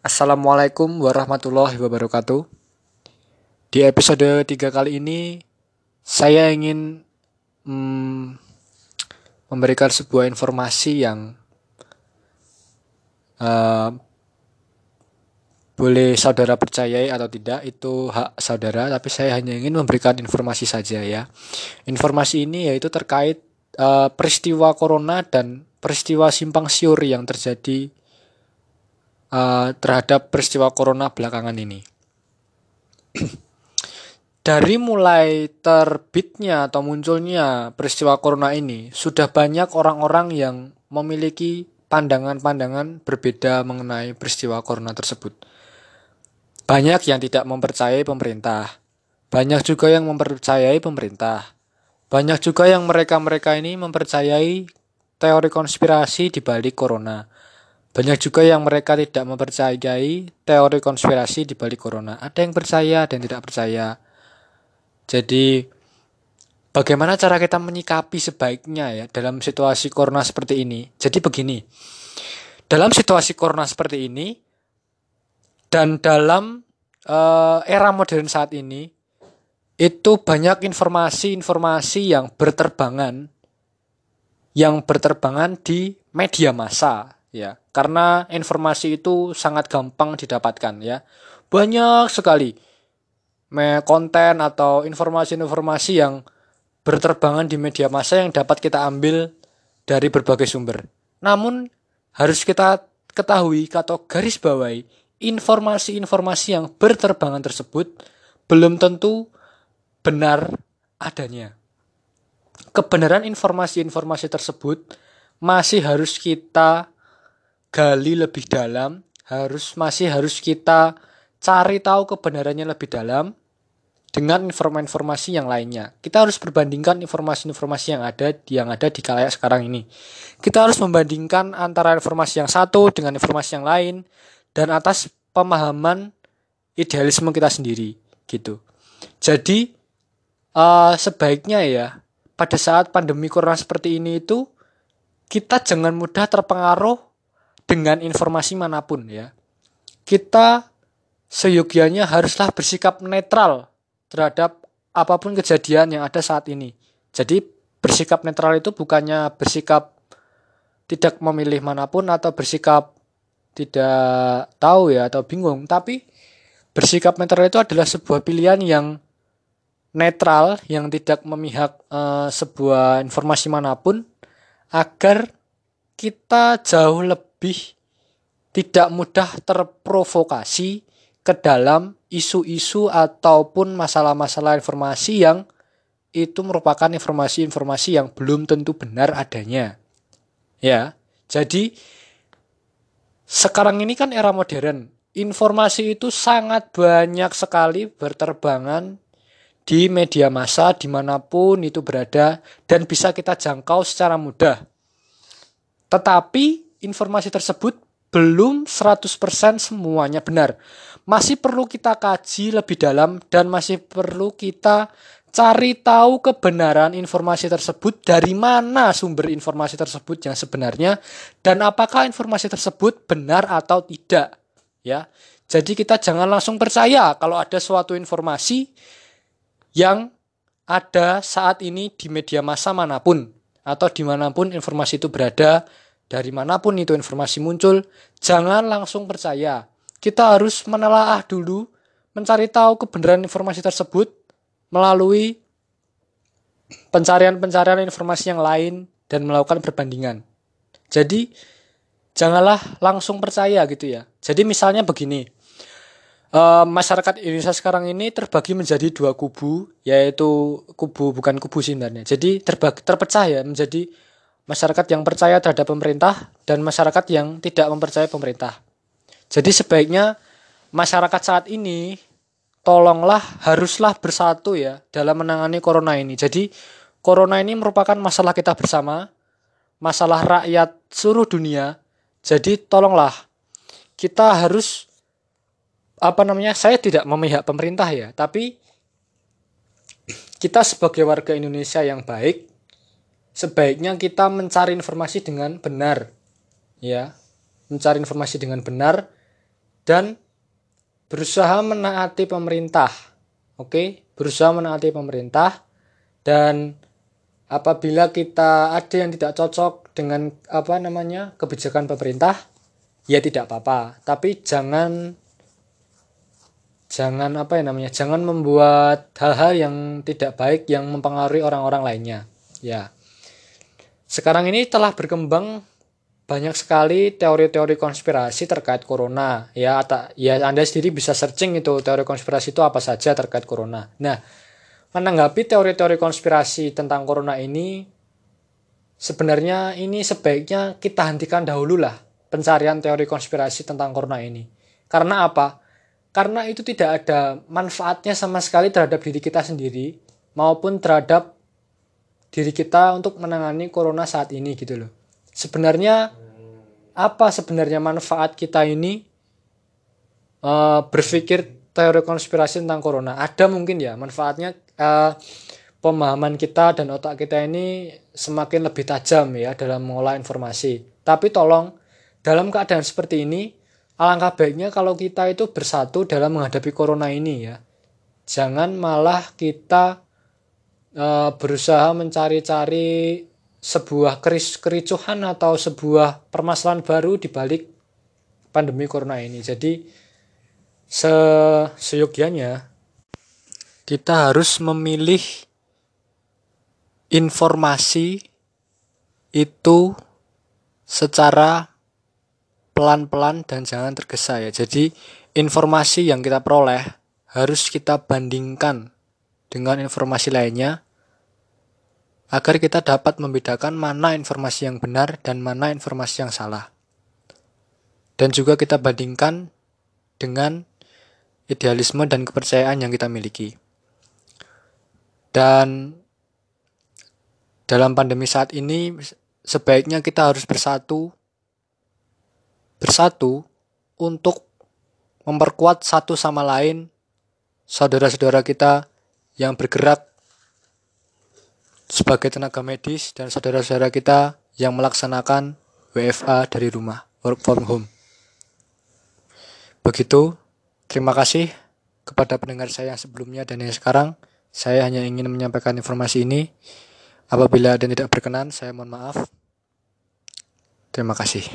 Assalamualaikum warahmatullahi wabarakatuh. Di episode 3 kali ini saya ingin hmm, memberikan sebuah informasi yang uh, boleh saudara percayai atau tidak itu hak saudara, tapi saya hanya ingin memberikan informasi saja ya. Informasi ini yaitu terkait uh, peristiwa corona dan peristiwa simpang siur yang terjadi uh, terhadap peristiwa corona belakangan ini. Dari mulai terbitnya atau munculnya peristiwa corona ini, sudah banyak orang-orang yang memiliki pandangan-pandangan berbeda mengenai peristiwa corona tersebut. Banyak yang tidak mempercayai pemerintah, banyak juga yang mempercayai pemerintah, banyak juga yang mereka-mereka ini mempercayai teori konspirasi di balik corona. Banyak juga yang mereka tidak mempercayai teori konspirasi di balik corona. Ada yang percaya dan tidak percaya. Jadi bagaimana cara kita menyikapi sebaiknya ya dalam situasi corona seperti ini? Jadi begini. Dalam situasi corona seperti ini dan dalam uh, era modern saat ini itu banyak informasi-informasi yang berterbangan yang berterbangan di media massa ya karena informasi itu sangat gampang didapatkan ya. Banyak sekali konten atau informasi-informasi yang berterbangan di media massa yang dapat kita ambil dari berbagai sumber. Namun harus kita ketahui atau garis bawahi informasi-informasi yang berterbangan tersebut belum tentu benar adanya. Kebenaran informasi-informasi tersebut masih harus kita gali lebih dalam, harus masih harus kita cari tahu kebenarannya lebih dalam dengan informasi-informasi yang lainnya. Kita harus perbandingkan informasi-informasi yang ada yang ada di kalayak sekarang ini. Kita harus membandingkan antara informasi yang satu dengan informasi yang lain dan atas pemahaman idealisme kita sendiri gitu. Jadi uh, sebaiknya ya pada saat pandemi corona seperti ini itu kita jangan mudah terpengaruh dengan informasi mana pun ya. Kita seyogianya haruslah bersikap netral terhadap apa pun kejadian yang ada saat ini. Jadi bersikap netral itu bukannya bersikap tidak memilih mana pun atau bersikap tidak tahu ya atau bingung, tapi bersikap netral itu adalah sebuah pilihan yang netral yang tidak memihak uh, sebuah informasi mana pun agar kita jauh lebih lebih tidak mudah terprovokasi ke dalam isu-isu ataupun masalah-masalah informasi yang itu merupakan informasi-informasi yang belum tentu benar adanya. Ya. Jadi sekarang ini kan era modern. Informasi itu sangat banyak sekali berterbangan di media massa di mana pun itu berada dan bisa kita jangkau secara mudah. Tetapi informasi tersebut belum 100% semuanya benar. Masih perlu kita kaji lebih dalam dan masih perlu kita cari tahu kebenaran informasi tersebut dari mana sumber informasi tersebut yang sebenarnya dan apakah informasi tersebut benar atau tidak ya. Jadi kita jangan langsung percaya kalau ada suatu informasi yang ada saat ini di media massa mana pun atau di mana pun informasi itu berada dari mana pun itu informasi muncul, jangan langsung percaya. Kita harus menelaah dulu, mencari tahu kebenaran informasi tersebut melalui pencarian-pencarian informasi yang lain dan melakukan perbandingan. Jadi, janganlah langsung percaya gitu ya. Jadi misalnya begini, uh, masyarakat Indonesia sekarang ini terbagi menjadi dua kubu, yaitu kubu bukan kubu sebenarnya. Jadi terbagi terpecah ya menjadi masyarakat yang percaya terhadap pemerintah dan masyarakat yang tidak mempercayai pemerintah. Jadi sebaiknya masyarakat saat ini tolonglah haruslah bersatu ya dalam menangani corona ini. Jadi corona ini merupakan masalah kita bersama, masalah rakyat seluruh dunia. Jadi tolonglah kita harus apa namanya? Saya tidak memihak pemerintah ya, tapi kita sebagai warga Indonesia yang baik sebaiknya kita mencari informasi dengan benar ya mencari informasi dengan benar dan berusaha menaati pemerintah. Oke, berusaha menaati pemerintah dan apabila kita ada yang tidak cocok dengan apa namanya kebijakan pemerintah, ya tidak apa-apa. Tapi jangan jangan apa ya namanya jangan membuat hal-hal yang tidak baik yang mempengaruhi orang-orang lainnya ya sekarang ini telah berkembang banyak sekali teori-teori konspirasi terkait corona. Ya tak ya anda sendiri bisa searching itu teori konspirasi itu apa saja terkait corona. Nah menanggapi teori-teori konspirasi tentang corona ini sebenarnya ini sebaiknya kita hentikan dahulu lah pencarian teori konspirasi tentang corona ini. Karena apa? Karena itu tidak ada manfaatnya sama sekali terhadap diri kita sendiri maupun terhadap diri kita untuk menangani corona saat ini gitu loh. Sebenarnya apa sebenarnya manfaat kita ini uh, berpikir teori konspirasi tentang corona? Ada mungkin ya manfaatnya uh, pemahaman kita dan otak kita ini semakin lebih tajam ya dalam mengolah informasi. Tapi tolong dalam keadaan seperti ini alangkah baiknya kalau kita itu bersatu dalam menghadapi corona ini ya. Jangan malah kita e, berusaha mencari-cari sebuah keris kericuhan atau sebuah permasalahan baru di balik pandemi corona ini. Jadi se seyogianya kita harus memilih informasi itu secara pelan-pelan dan jangan tergesa ya. Jadi informasi yang kita peroleh harus kita bandingkan dengan informasi lainnya agar kita dapat membedakan mana informasi yang benar dan mana informasi yang salah. Dan juga kita bandingkan dengan idealisme dan kepercayaan yang kita miliki. Dan dalam pandemi saat ini sebaiknya kita harus bersatu bersatu untuk memperkuat satu sama lain saudara-saudara kita yang bergerak sebagai tenaga medis dan saudara-saudara kita yang melaksanakan WFA dari rumah, work from home. Begitu, terima kasih kepada pendengar saya yang sebelumnya dan yang sekarang. Saya hanya ingin menyampaikan informasi ini. Apabila ada yang tidak berkenan, saya mohon maaf. Terima kasih.